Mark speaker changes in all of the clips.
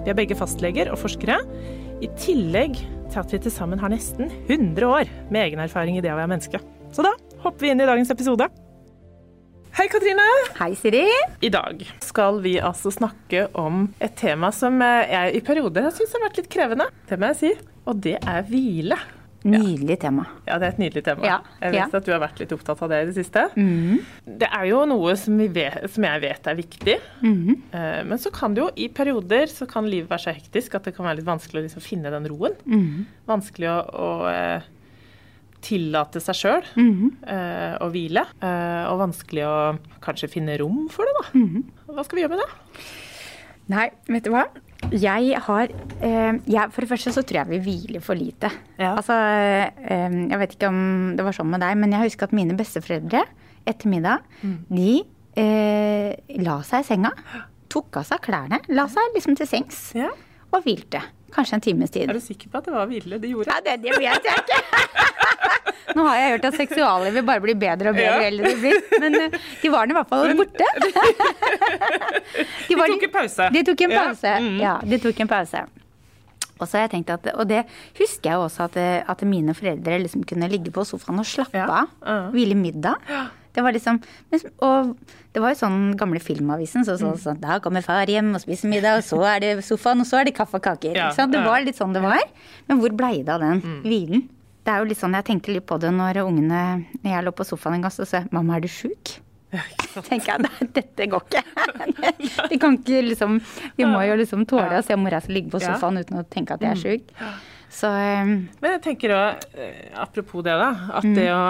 Speaker 1: Vi er begge fastleger og forskere, i tillegg til at vi til sammen har nesten 100 år med egen erfaring i det å være menneske. Så da hopper vi inn i dagens episode. Hei, Katrine!
Speaker 2: Hei, Siri.
Speaker 1: I dag skal vi altså snakke om et tema som eh, jeg i perioder har syntes har vært litt krevende. Det må jeg si. Og det er hvile.
Speaker 2: Nydelig tema.
Speaker 1: Ja, det er et nydelig tema.
Speaker 2: Ja,
Speaker 1: Jeg vet
Speaker 2: ja.
Speaker 1: at du har vært litt opptatt av det i det siste. Det er jo noe som, vi vet, som jeg vet er viktig. Eh, Men så kan det jo i perioder så kan livet være så hektisk at det kan være litt vanskelig å liksom finne den roen. Vanskelig å, å eh, tillate seg sjøl å hvile. eh, og vanskelig å kanskje finne rom for det, da. Hva skal vi gjøre med det?
Speaker 2: Nei, vet du hva? Jeg har eh, jeg, For det første så tror jeg vi hviler for lite.
Speaker 1: Ja.
Speaker 2: Altså, eh, jeg vet ikke om det var sånn med deg, men jeg husker at mine besteforeldre etter middag, de eh, la seg i senga, tok av seg klærne, la seg liksom til sengs
Speaker 1: Ja.
Speaker 2: og hvilte. Kanskje en times tid.
Speaker 1: Er du sikker på at det var hvile de gjorde?
Speaker 2: Ja, det, det vet jeg ikke. Nå har jeg hørt at seksuallivet bare blir bedre og bedre jo
Speaker 1: Ja.
Speaker 2: eldre du blir. Men eh, de var i hvert fall borte.
Speaker 1: De
Speaker 2: var
Speaker 1: tok en pause.
Speaker 2: De tok en
Speaker 1: Ja.
Speaker 2: pause.
Speaker 1: Mm.
Speaker 2: Ja, de tok en pause. Og så har jeg tenkt at, og det husker jeg også at, at mine foreldre liksom kunne ligge på sofaen og slappe
Speaker 1: Ja.
Speaker 2: av.
Speaker 1: Ja.
Speaker 2: Hvile middag. Det var liksom, og det var jo sånn gamle Filmavisen. Så,
Speaker 1: så,
Speaker 2: så, sånn, da kommer far hjem og spiser middag, og så er det sofaen, og så er det kaffe og kaker.
Speaker 1: Ja?
Speaker 2: Det.
Speaker 1: Mm.
Speaker 2: var litt sånn det var. Men hvor blei det av den hvilen? Det er jo litt sånn, Jeg tenkte litt på det når ungene når jeg lå på sofaen en gang og sa 'mamma, er du sjuk?' tenker jeg, nei, dette går ikke. De kan ikke liksom, Vi må jo liksom tåle å se mora si ligge på
Speaker 1: Ja.
Speaker 2: sofaen uten å tenke at jeg er sjuk. Så um,
Speaker 1: Men jeg tenker òg, apropos det, da, at det å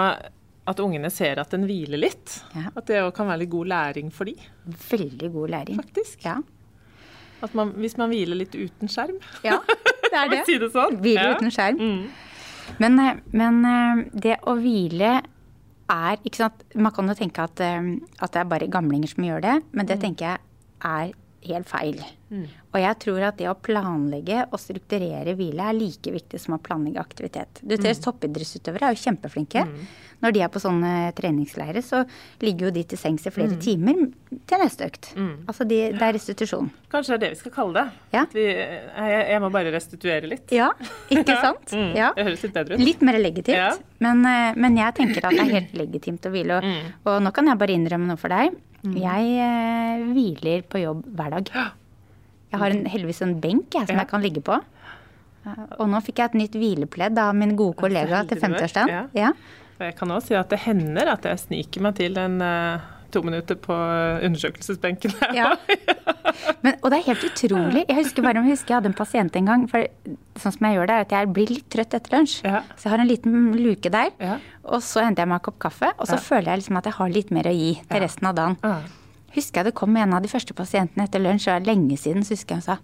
Speaker 1: at ungene ser at den hviler litt.
Speaker 2: Ja.
Speaker 1: At det òg kan være litt god læring for de,
Speaker 2: veldig god læring.
Speaker 1: faktisk.
Speaker 2: Ja.
Speaker 1: At man, hvis man hviler litt uten skjerm.
Speaker 2: ja, det er
Speaker 1: vi
Speaker 2: det.
Speaker 1: si det sånn?
Speaker 2: Hvile
Speaker 1: Ja.
Speaker 2: uten skjerm.
Speaker 1: Mm.
Speaker 2: Men, eh, men eh, det å hvile er ikke sant, Man kan jo tenke at, eh, at det er bare gamlinger som gjør det, men
Speaker 1: Mm.
Speaker 2: det tenker jeg er helt feil. Og jeg tror at det å planlegge og strukturere hvile er like viktig som å planlegge aktivitet. Du ser
Speaker 1: Mm.
Speaker 2: Toppidrettsutøvere er jo kjempeflinke. Når de er på sånne treningsleirer, så ligger jo de til sengs i
Speaker 1: Mm.
Speaker 2: flere timer til neste økt. Altså de, det er restitusjon.
Speaker 1: Kanskje det er det vi skal kalle det.
Speaker 2: Ja.
Speaker 1: Vi, jeg, jeg må bare restituere litt.
Speaker 2: Ja, ikke sant?
Speaker 1: Mm.
Speaker 2: Ja.
Speaker 1: Det høres litt bedre ut.
Speaker 2: Litt mer legitimt.
Speaker 1: Ja.
Speaker 2: Men, eh, men jeg tenker at det er helt legitimt å hvile. Og,
Speaker 1: Mm.
Speaker 2: og nå kan jeg bare innrømme noe for deg. Jeg eh, hviler på jobb hver dag. Jeg har en, heldigvis en benk jeg, som
Speaker 1: Ja.
Speaker 2: jeg kan ligge på. Eh, Og nå fikk jeg et nytt hvilepledd av min gode kollega til
Speaker 1: du er.
Speaker 2: 50-årsdagen.
Speaker 1: Ja.
Speaker 2: Ja.
Speaker 1: Jeg kan også si at det hender at jeg sniker meg til en eh, to minutter på undersøkelsesbenken.
Speaker 2: Ja. Men, og det er helt utrolig. Jeg husker bare jeg husker jeg hadde en pasient en gang. For sånn som jeg gjør det, er at jeg blir litt trøtt etter lunsj.
Speaker 1: Ja.
Speaker 2: Så jeg har en liten luke der.
Speaker 1: Ja.
Speaker 2: Og så henter jeg meg en kopp kaffe, og så føler jeg liksom at jeg har litt mer å gi til resten av dagen. Husker jeg det kom en av de første pasientene etter lunsj, og er lenge siden, så husker jeg hun sa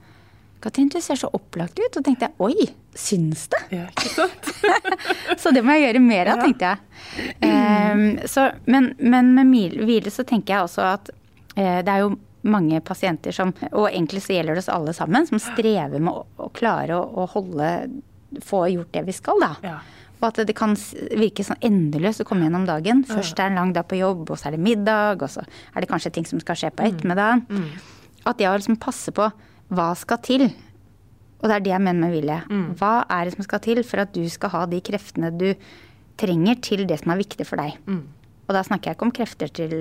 Speaker 2: Katrin, du ser så opplagt ut. Og tenkte jeg oi, syns det?
Speaker 1: Ja, ikke sant?
Speaker 2: Så det må jeg gjøre mer av, tenkte jeg. Um, så, men, men med hvile så tenker jeg også at uh, det er jo mange pasienter som, og egentlig så gjelder det oss alle sammen, som strever med å, å klare å, å holde Få gjort det vi skal, da.
Speaker 1: Ja.
Speaker 2: Og at det kan virke sånn endeløst å komme gjennom dagen. Først er det en lang dag på jobb, og så er det middag, og så er det kanskje ting som skal skje på ettermiddagen. At det å liksom passe på hva skal til, og det er det jeg mener med hvile. Hva er det som skal til for at du skal ha de kreftene du trenger til det som er viktig for deg? Og da snakker jeg ikke om krefter til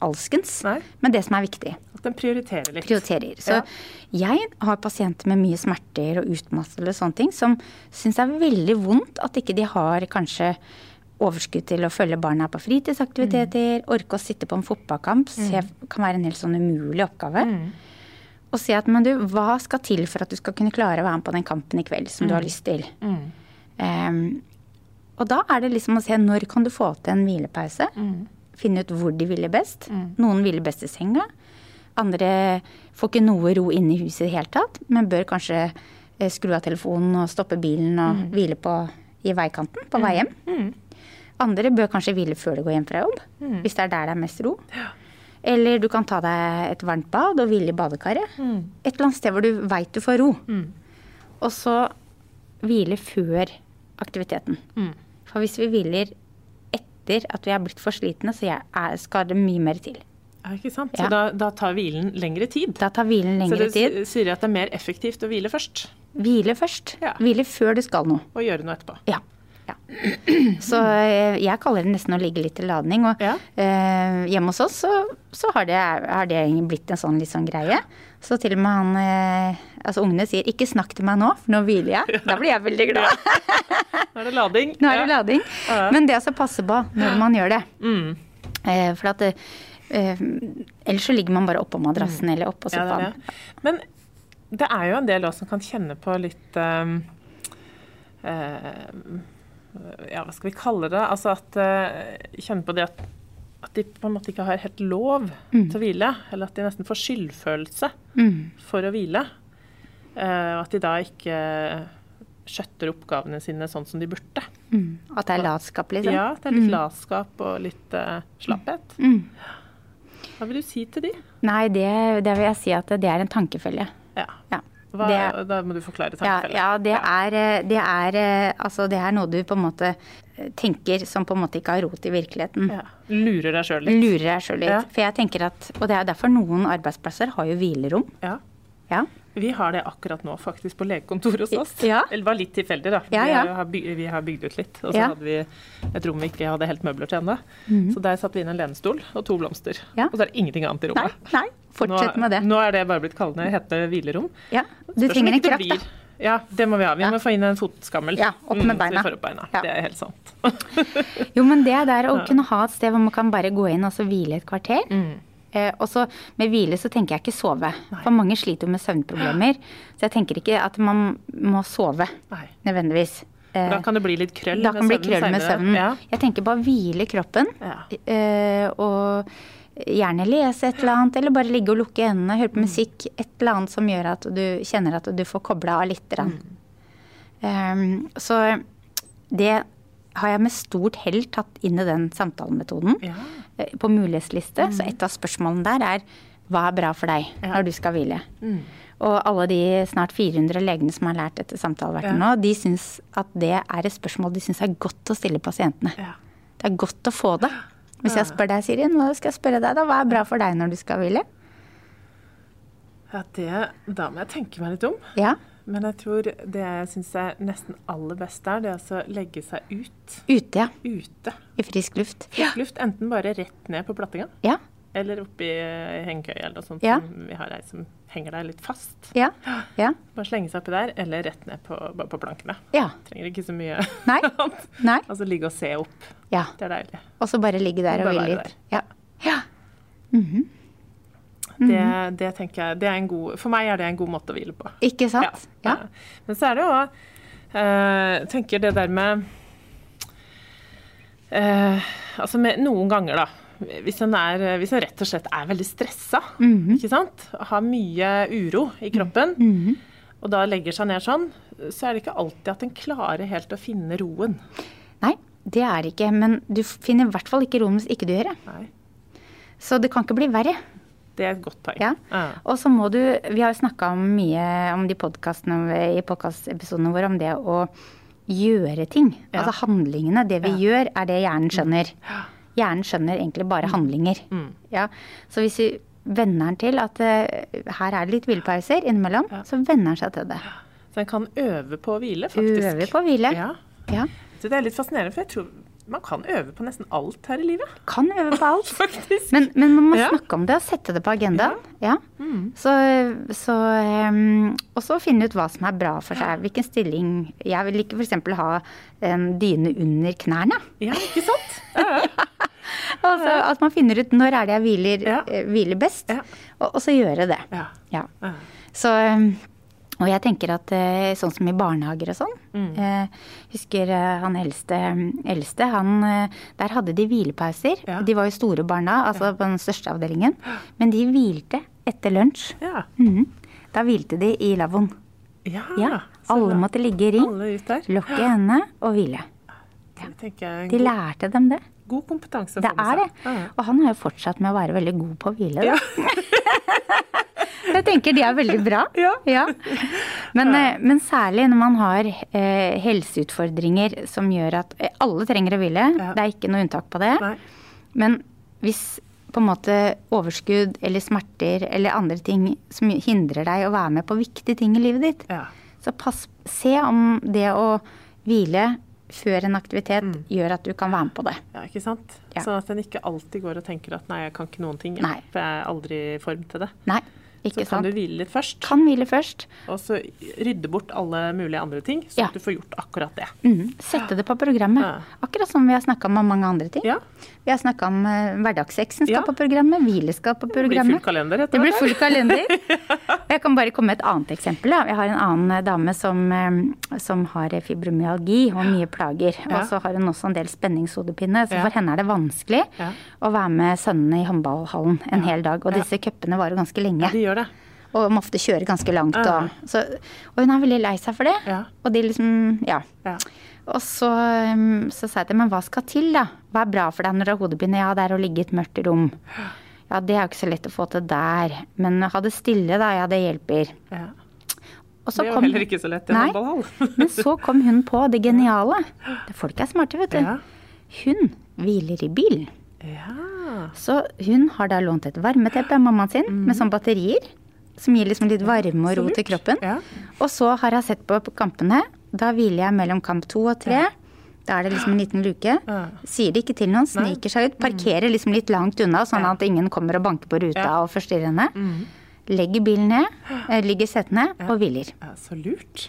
Speaker 2: alskens,
Speaker 1: Nei.
Speaker 2: men det som er viktig.
Speaker 1: At den prioriterer litt.
Speaker 2: Prioriterer. Så
Speaker 1: Ja.
Speaker 2: jeg har pasienter med mye smerter og utmattelse og sånne ting, som syns det er veldig vondt at ikke de har kanskje overskudd til å følge barna på fritidsaktiviteter, orke å sitte på en fotballkamp. mm. kan være en helt sånn umulig oppgave. Og si at men du, hva skal til for at du skal kunne klare å være med på den kampen i kveld som du har lyst til? Em, og da er det liksom å se når kan du få til en hvilepause. Finne ut hvor de hviler best. Noen hviler best i senga. Andre får ikke noe ro inne i huset i det hele tatt, men bør kanskje eh, skru av telefonen og stoppe bilen og hvile på, i veikanten på vei hjem. Andre bør kanskje hvile før de går hjem fra jobb, hvis det er der det er mest ro. Eller du kan ta deg et varmt bad og hvile i badekaret. Et eller annet sted hvor du veit du får ro. Og så hvile før aktiviteten. For hvis vi hviler etter at vi er blitt for slitne, så er, skal det mye mer til.
Speaker 1: Ja, ikke sant?
Speaker 2: Ja.
Speaker 1: Så da, da tar hvilen lengre tid.
Speaker 2: Da tar hvilen
Speaker 1: Så
Speaker 2: lengre
Speaker 1: det
Speaker 2: tid.
Speaker 1: s- sier at det er mer effektivt å hvile først,
Speaker 2: Hvile først.
Speaker 1: Ja.
Speaker 2: Hvile før du skal noe.
Speaker 1: og gjøre noe etterpå.
Speaker 2: Ja. Ja. Så eh, jeg kaller det nesten å ligge litt til ladning. Og
Speaker 1: Ja.
Speaker 2: eh, hjemme hos oss så, så har, det, har det blitt en sånn litt sånn greie. Så til og med han eh, Altså ungene sier 'ikke snakk til meg nå, for nå hviler jeg'. Da blir jeg veldig glad.
Speaker 1: Nå er det lading.
Speaker 2: Nå er det
Speaker 1: Ja.
Speaker 2: lading. Men det å altså passe på når man gjør det.
Speaker 1: Mm.
Speaker 2: Eh, for at eh, Ellers så ligger man bare oppå madrassen eller oppå
Speaker 1: sofaen. Ja, det det. Men det er jo en del også som kan kjenne på litt um, eh, Ja, hva skal vi kalle det? Altså at uh, Kjenne på det at, at de på en måte ikke har helt lov til å hvile. Eller at de nesten får skyldfølelse
Speaker 2: Mm.
Speaker 1: for å hvile. Eh, og at de da ikke skjøtter oppgavene sine sånn som de burde.
Speaker 2: Mm. At det er latskap, liksom.
Speaker 1: Ja, at det er litt latskap og litt uh, slapphet.
Speaker 2: Mm.
Speaker 1: Hva vil du si til de?
Speaker 2: Nei, det, det vil jeg si at det er en tankefølge.
Speaker 1: Ja.
Speaker 2: Ja.
Speaker 1: Hva,
Speaker 2: Det-
Speaker 1: da må du forklare
Speaker 2: Ja,
Speaker 1: tankefelle.
Speaker 2: ja det, Er, eh, det, er, eh, altså, det er noe du på en måte eh, tenker som på en måte ikke har rot i virkeligheten.
Speaker 1: Ja. Lurer deg sjøl litt.
Speaker 2: Lurer deg sjøl litt.
Speaker 1: Ja.
Speaker 2: For jeg tenker at, Og det er derfor noen arbeidsplasser har jo hvilerom.
Speaker 1: Ja.
Speaker 2: Ja.
Speaker 1: Vi har det akkurat nå faktisk på legekontoret hos oss.
Speaker 2: Ja.
Speaker 1: Eller det var litt tilfeldig, da.
Speaker 2: Ja,
Speaker 1: Vi,
Speaker 2: ja.
Speaker 1: har, har bygd, vi har bygd ut litt. Og så hadde vi et rom vi ikke hadde helt møbler til ennå. Så der satte vi inn en lenestol og to blomster. Og så er det ingenting annet i
Speaker 2: Nei,
Speaker 1: rommet.
Speaker 2: nei, fortsett
Speaker 1: nå,
Speaker 2: med det.
Speaker 1: Nå er det bare blitt kallende hete hvilerom.
Speaker 2: Ja. Du trenger en kraft, da.
Speaker 1: Ja, det må vi ha. Vi må få inn en fotskammel.
Speaker 2: Ja, opp med
Speaker 1: så
Speaker 2: beina.
Speaker 1: vi får opp beina. Det er helt sant.
Speaker 2: Jo, men det er der å kunne ha et sted hvor man kan bare gå inn og så hvile et kvarter.
Speaker 1: Mm.
Speaker 2: Eh, og så med hvile så tenker jeg ikke sove. For mange sliter jo med søvnproblemer. Så jeg tenker ikke at man må sove
Speaker 1: Nei.
Speaker 2: nødvendigvis. Eh,
Speaker 1: Da kan det bli litt krøll
Speaker 2: da
Speaker 1: med
Speaker 2: kan det bli
Speaker 1: søvnen
Speaker 2: krøll med søvnen.
Speaker 1: Ja.
Speaker 2: Jeg tenker bare hvile kroppen.
Speaker 1: Ja.
Speaker 2: eh, og gjerne lese et eller annet, eller bare ligge og lukke øynene, høre på
Speaker 1: Mm.
Speaker 2: musikk. Et eller annet som gjør at du kjenner at du får kobla av litt.
Speaker 1: Mm.
Speaker 2: Um, så det har jeg med stort hell tatt inn i den samtalemetoden
Speaker 1: Ja.
Speaker 2: eh, på mulighetsliste. Så et av spørsmålene der er hva er bra for deg
Speaker 1: Ja.
Speaker 2: når du skal hvile?
Speaker 1: Mm.
Speaker 2: Og alle de snart 400 legene som har lært dette samtaleverket
Speaker 1: Ja.
Speaker 2: nå, de syns at det er et spørsmål de syns er godt å stille pasientene.
Speaker 1: Ja.
Speaker 2: Det er godt å få det. Hvis jeg spør deg, Siri, nå skal jeg spørre deg da, hva er bra for deg når du skal hvile?
Speaker 1: Ja, det, da må jeg tenke meg litt om.
Speaker 2: Ja,
Speaker 1: Men jeg tror det jeg syns er nesten aller best der, det er altså å legge seg ut.
Speaker 2: ute, ja.
Speaker 1: Ute.
Speaker 2: I frisk luft.
Speaker 1: Frisk luft. Enten bare rett ned på plattinga,
Speaker 2: Ja,
Speaker 1: eller oppi hengekøya eller noe sånt.
Speaker 2: Ja.
Speaker 1: Som vi har ei som henger der litt fast.
Speaker 2: ja, ja.
Speaker 1: Bare slenge seg oppi der, eller rett ned på, på plankene.
Speaker 2: Ja.
Speaker 1: Trenger ikke så mye
Speaker 2: Nei.
Speaker 1: annet.
Speaker 2: Nei.
Speaker 1: Altså ligge og se opp.
Speaker 2: Ja.
Speaker 1: Det er deilig.
Speaker 2: Og så bare ligge der og hvile litt. Der. Ja. ja.
Speaker 1: Mm
Speaker 2: Mhm.
Speaker 1: Det tenker jeg, det er en god, For meg er det en god måte å hvile på.
Speaker 2: Ikke sant? Ja.
Speaker 1: Men så er det jo òg Jeg tenker det der med eh, Altså med noen ganger, da. Hvis en, er, hvis en rett og slett er veldig stressa,
Speaker 2: Mhm.
Speaker 1: ikke sant? har mye uro i kroppen,
Speaker 2: Mhm.
Speaker 1: og da legger seg ned sånn, så er det ikke alltid at en klarer helt å finne roen.
Speaker 2: Nei, det er det ikke. Men du finner i hvert fall ikke roen hvis ikke du gjør det.
Speaker 1: Nei,
Speaker 2: Så det kan ikke bli verre.
Speaker 1: Det er et godt poeng.
Speaker 2: Ja. Og så må du Vi har jo snakka mye om de podcastene i podkastepisodene våre om det å gjøre ting.
Speaker 1: Ja.
Speaker 2: Altså handlingene. Det vi gjør, er det hjernen skjønner. Hjernen skjønner egentlig bare handlinger.
Speaker 1: Mm.
Speaker 2: Ja. Så hvis vi venner den til at uh, her er det litt hvilepauser innimellom,
Speaker 1: Ja.
Speaker 2: så venner den seg til det.
Speaker 1: Så en kan øve på å hvile, faktisk.
Speaker 2: Øve på å hvile.
Speaker 1: Ja.
Speaker 2: Ja.
Speaker 1: Så det er litt fascinerende, for jeg tror man kan øve på nesten alt her i livet.
Speaker 2: Kan øve på alt.
Speaker 1: Faktisk.
Speaker 2: Men, men man må
Speaker 1: Ja.
Speaker 2: snakke om det og sette det på agendaen. Ja. Så, så um, Og så finne ut hva som er bra for seg. Hvilken stilling Jeg vil ikke f.eks. ha en dyne under knærne.
Speaker 1: Ja, ikke sant? Ja, ja.
Speaker 2: Altså, at man finner ut når er det jeg hviler,
Speaker 1: Ja.
Speaker 2: eh, hviler best,
Speaker 1: Ja.
Speaker 2: og, og så gjøre det.
Speaker 1: Ja.
Speaker 2: Ja.
Speaker 1: Ja.
Speaker 2: Så, um, og jeg tenker at eh, sånn som i barnehager og sånn.
Speaker 1: Mm.
Speaker 2: eh, Husker eh, han eldste, eldste han, eh, Der hadde de hvilepauser.
Speaker 1: Ja.
Speaker 2: De var jo store barna, altså altså på den største avdelingen. Men de hvilte etter lunsj.
Speaker 1: Ja.
Speaker 2: Mhm. Da hvilte de i lavvoen.
Speaker 1: ja.
Speaker 2: Ja. Alle måtte ligge i ring, lukke hendene og hvile. De lærte dem det.
Speaker 1: god kompetanse
Speaker 2: Det er det.
Speaker 1: Ja, ja.
Speaker 2: Og han har jo fortsatt med å være veldig god på å hvile.
Speaker 1: Ja.
Speaker 2: Jeg tenker de er veldig bra.
Speaker 1: Ja.
Speaker 2: Men, eh, men særlig når man har eh, helseutfordringer som gjør at eh, alle trenger å hvile.
Speaker 1: Ja.
Speaker 2: Det er ikke noe unntak på det.
Speaker 1: Nei.
Speaker 2: Men hvis på en måte overskudd eller smerter eller andre ting som hindrer deg å være med på viktige ting i livet ditt,
Speaker 1: Ja.
Speaker 2: så pass, se om det å hvile før en aktivitet
Speaker 1: Mm.
Speaker 2: gjør at du kan være med på det.
Speaker 1: ja, ikke sant?
Speaker 2: Ja.
Speaker 1: Sånn at en ikke alltid går og tenker at nei, jeg kan ikke noen ting. jeg. For jeg er aldri i form til det.
Speaker 2: Nei,
Speaker 1: Så
Speaker 2: ikke
Speaker 1: kan
Speaker 2: sant.
Speaker 1: du hvile litt først,
Speaker 2: Kan hvile først.
Speaker 1: og så rydde bort alle mulige andre ting, så
Speaker 2: Ja.
Speaker 1: du får gjort akkurat det.
Speaker 2: Mm. Sette det på programmet.
Speaker 1: Ja.
Speaker 2: Akkurat som vi har snakka om mange andre ting.
Speaker 1: Ja.
Speaker 2: Vi har snakka om uh, hverdagssexen skal på programmet, hvile skal på
Speaker 1: Det blir full kalender etter
Speaker 2: Det full kalender. Jeg kan bare komme med et annet eksempel. Jeg har en annen eh, dame som, eh, som har fibromyalgi og mye plager. Og så har hun også en del spenningshodepine, så for henne er det vanskelig
Speaker 1: Ja.
Speaker 2: å være med sønnene i håndballhallen en hel dag. Og disse cupene varer ganske lenge.
Speaker 1: Ja, gjør det.
Speaker 2: Og må ofte kjøre ganske langt. Og, så, og hun er veldig lei seg for det.
Speaker 1: Ja.
Speaker 2: Og de liksom, ja.
Speaker 1: Ja.
Speaker 2: Og så, um, så sa jeg til men hva skal til da? Hva er bra for deg når du har hodepine? Ja, det er å ligge i et mørkt rom. Ja, det er jo ikke så lett å få til der. Men ha det stille da, ja, det hjelper.
Speaker 1: Ja. Det er jo heller ikke så lett i en håndballhall.
Speaker 2: Men så kom hun på det geniale. Folk er smarte, vet du.
Speaker 1: Ja.
Speaker 2: Hun hviler i bil.
Speaker 1: Ja.
Speaker 2: Så hun har da lånt et varmeteppe av mammaen sin med sånne batterier. Som gir liksom litt varme og ro til kroppen.
Speaker 1: Ja.
Speaker 2: Og så har jeg sett på, på kampene. Da hviler jeg mellom kamp to og tre. Da er det liksom en liten luke.
Speaker 1: Ja.
Speaker 2: Sier det ikke til noen, sniker seg ut. Parkerer liksom litt langt unna, sånn at ingen kommer og banker på ruta
Speaker 1: Ja.
Speaker 2: og forstyrrer henne. Legger bilen ned, eh, ligger settene setene og hviler.
Speaker 1: ja, så lurt.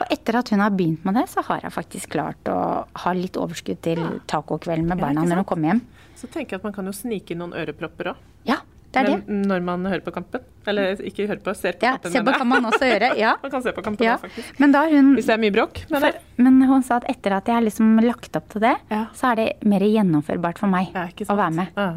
Speaker 2: Og etter at hun har begynt med det, så har jeg faktisk klart å ha litt overskudd til tacokvelden med barna når
Speaker 1: hun
Speaker 2: kommer hjem.
Speaker 1: Så tenker jeg at man kan jo snike inn noen ørepropper òg.
Speaker 2: Ja, det er det.
Speaker 1: Når man hører på kampen. Eller ikke hører på, ser på
Speaker 2: Ja,
Speaker 1: kampen.
Speaker 2: se på kan man også gjøre. Ja.
Speaker 1: Man kan se på kampen
Speaker 2: ja.
Speaker 1: faktisk.
Speaker 2: Men da hun
Speaker 1: Hvis det er mye bråk. Men
Speaker 2: Men hun sa at etter at jeg har liksom lagt opp til det,
Speaker 1: Ja.
Speaker 2: så er det mer gjennomførbart for meg å være med.
Speaker 1: Ja.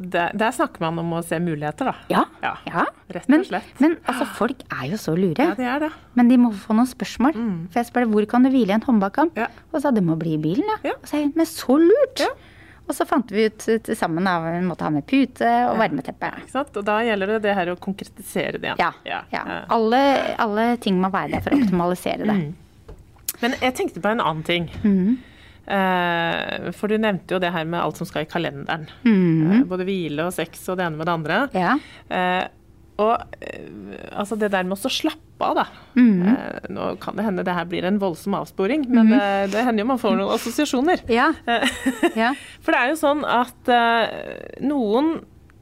Speaker 1: Der, der snakker man om å se muligheter, da.
Speaker 2: Ja.
Speaker 1: Ja,
Speaker 2: ja.
Speaker 1: rett og
Speaker 2: men,
Speaker 1: slett.
Speaker 2: Men altså, folk er jo så lure.
Speaker 1: Ja, det er det.
Speaker 2: Men de må få noen spørsmål. For jeg spør hvor kan du hvile i en håndballkamp?
Speaker 1: Ja.
Speaker 2: Og så sa det må bli i bilen, da.
Speaker 1: Ja.
Speaker 2: Og så er jeg, men så lurt!
Speaker 1: Ja.
Speaker 2: Og så fant vi ut til sammen at vi måtte ha med pute og varmeteppe.
Speaker 1: Sant? Og da gjelder det det her å konkretisere det.
Speaker 2: Ja.
Speaker 1: Ja,
Speaker 2: ja.
Speaker 1: ja.
Speaker 2: Alle, alle ting må være der for å optimalisere det.
Speaker 1: Mm. Men jeg tenkte på en annen ting.
Speaker 2: Mhm.
Speaker 1: Eh, for du nevnte jo det her med alt som skal i kalenderen.
Speaker 2: Mhm.
Speaker 1: Eh, både hvile og sex og det ene med det andre.
Speaker 2: Ja.
Speaker 1: Og eh, altså det der med å slappe av, da.
Speaker 2: Mm.
Speaker 1: Eh, nå kan det hende det her blir en voldsom avsporing, men eh, det hender jo man får noen assosiasjoner.
Speaker 2: Ja.
Speaker 1: Eh,
Speaker 2: ja.
Speaker 1: For det er jo sånn at eh, noen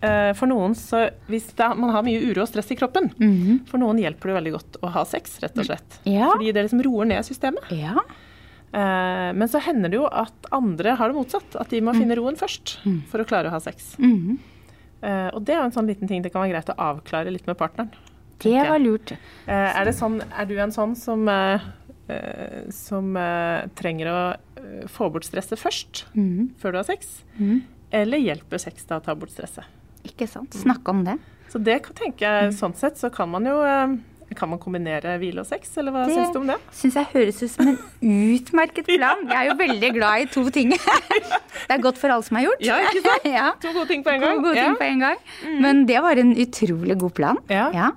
Speaker 1: eh, for noen så Hvis det, man har mye uro og stress i kroppen, for noen hjelper det veldig godt å ha sex, rett og slett.
Speaker 2: Ja.
Speaker 1: Fordi det liksom roer ned systemet.
Speaker 2: ja.
Speaker 1: Eh, men så hender det jo at andre har det motsatt. At de må finne roen først for å klare å ha sex.
Speaker 2: Mhm.
Speaker 1: Eh, og det er jo en sånn liten ting det kan være greit å avklare litt med partneren.
Speaker 2: Det var lurt.
Speaker 1: Eh, er, det sånn, er du en sånn som, eh, som trenger å få bort stresset først,
Speaker 2: mm.
Speaker 1: før du har sex?
Speaker 2: Mm.
Speaker 1: Eller hjelper sex deg å ta bort stresset?
Speaker 2: Ikke sant. Snakke om det.
Speaker 1: Så det kan tenke jeg, sånn sett så kan man jo Kan man kombinere hvile og sex, eller hva
Speaker 2: Det-
Speaker 1: syns du om det?
Speaker 2: Syns jeg høres ut som en utmerket plan. Jeg er jo veldig glad i to ting. Det er godt for alle som har gjort.
Speaker 1: Ja, ikke sant?
Speaker 2: ja.
Speaker 1: To gode ting på en gang.
Speaker 2: To gode ting
Speaker 1: Ja.
Speaker 2: på en gang. Men det var en utrolig god plan.
Speaker 1: Ja.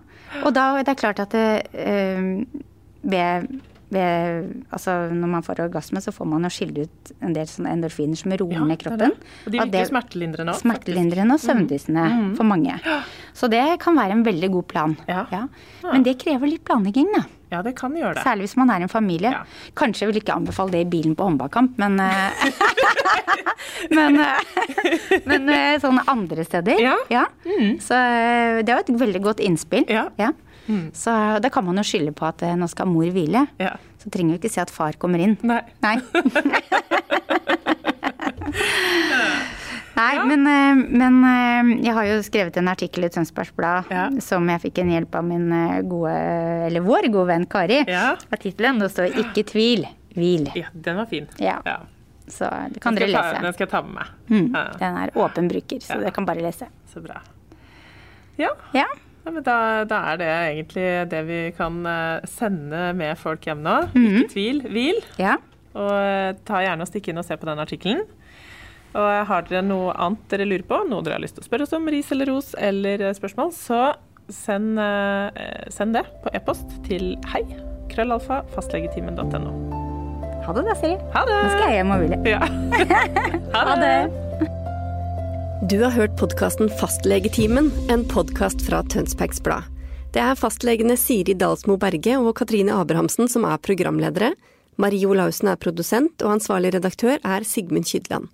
Speaker 2: Og da det er klart at det, øh, ved, ved Altså når man får orgasme, så får man jo skille ut en del endorfiner som roer
Speaker 1: Ja,
Speaker 2: ned kroppen.
Speaker 1: det. Og de virker smertelindrende òg.
Speaker 2: Smertelindrende og søvndyssende for mange. Så det kan være en veldig god plan.
Speaker 1: Ja.
Speaker 2: Men det krever litt planlegging, da.
Speaker 1: Ja, det kan gjøre det.
Speaker 2: Særlig hvis man er en familie.
Speaker 1: Ja.
Speaker 2: Kanskje jeg vil ikke anbefale det i bilen på håndbakkamp, men eh, Men, eh, men sånne andre steder.
Speaker 1: Ja. Mm.
Speaker 2: Så det var et veldig godt innspill.
Speaker 1: Ja. Mm.
Speaker 2: Så da kan man jo skylde på at eh, nå skal mor hvile.
Speaker 1: Ja.
Speaker 2: Så trenger vi ikke si at far kommer inn.
Speaker 1: Nei.
Speaker 2: Nei. Nei, men, eh, men eh, jeg har jo skrevet en artikkel i Tønsbergs Blad
Speaker 1: Ja.
Speaker 2: som jeg fikk en hjelp av min gode, eller vår gode venn Kari.
Speaker 1: Ja.
Speaker 2: Av tittelen. Det står 'Ikke tvil, hvil'.
Speaker 1: Ja, den var fin.
Speaker 2: Ja. Så det kan dere
Speaker 1: jeg ta- Den skal jeg ta med meg.
Speaker 2: Mm,
Speaker 1: Ja,
Speaker 2: den er åpen bruker, så
Speaker 1: Ja.
Speaker 2: dere kan bare lese.
Speaker 1: så bra. Ja.
Speaker 2: Ja.
Speaker 1: Men da, da er det egentlig det vi kan eh, sende med folk hjem nå.
Speaker 2: Mhm.
Speaker 1: Ikke tvil, hvil.
Speaker 2: ja.
Speaker 1: Og eh, ta gjerne og stikk inn og se på den artikkelen. Og eh, har dere noe annet dere lurer på, noe dere har lyst til å spørre oss om, ris eller ros eller spørsmål, så send, send det på e-post til hei krøllalfa fastlegetimen.no.
Speaker 2: Ha det da, Siri.
Speaker 1: Ha det!
Speaker 2: Nå skal jeg hjem og hvile.
Speaker 1: Ja.
Speaker 2: Ha det.
Speaker 3: Du har hørt podkasten Fastlegetimen, en podkast fra Tønsbergs Blad. Det er fastlegene Siri Dalsmo Berge og Katrine Abrahamsen som er programledere. Marie Olaussen er produsent, og ansvarlig redaktør er Sigmund Kydland.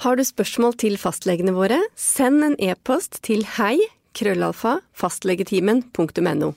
Speaker 3: Har du spørsmål til fastlegene våre, send en e-post til hei krøllalfa fastlegetimen.no.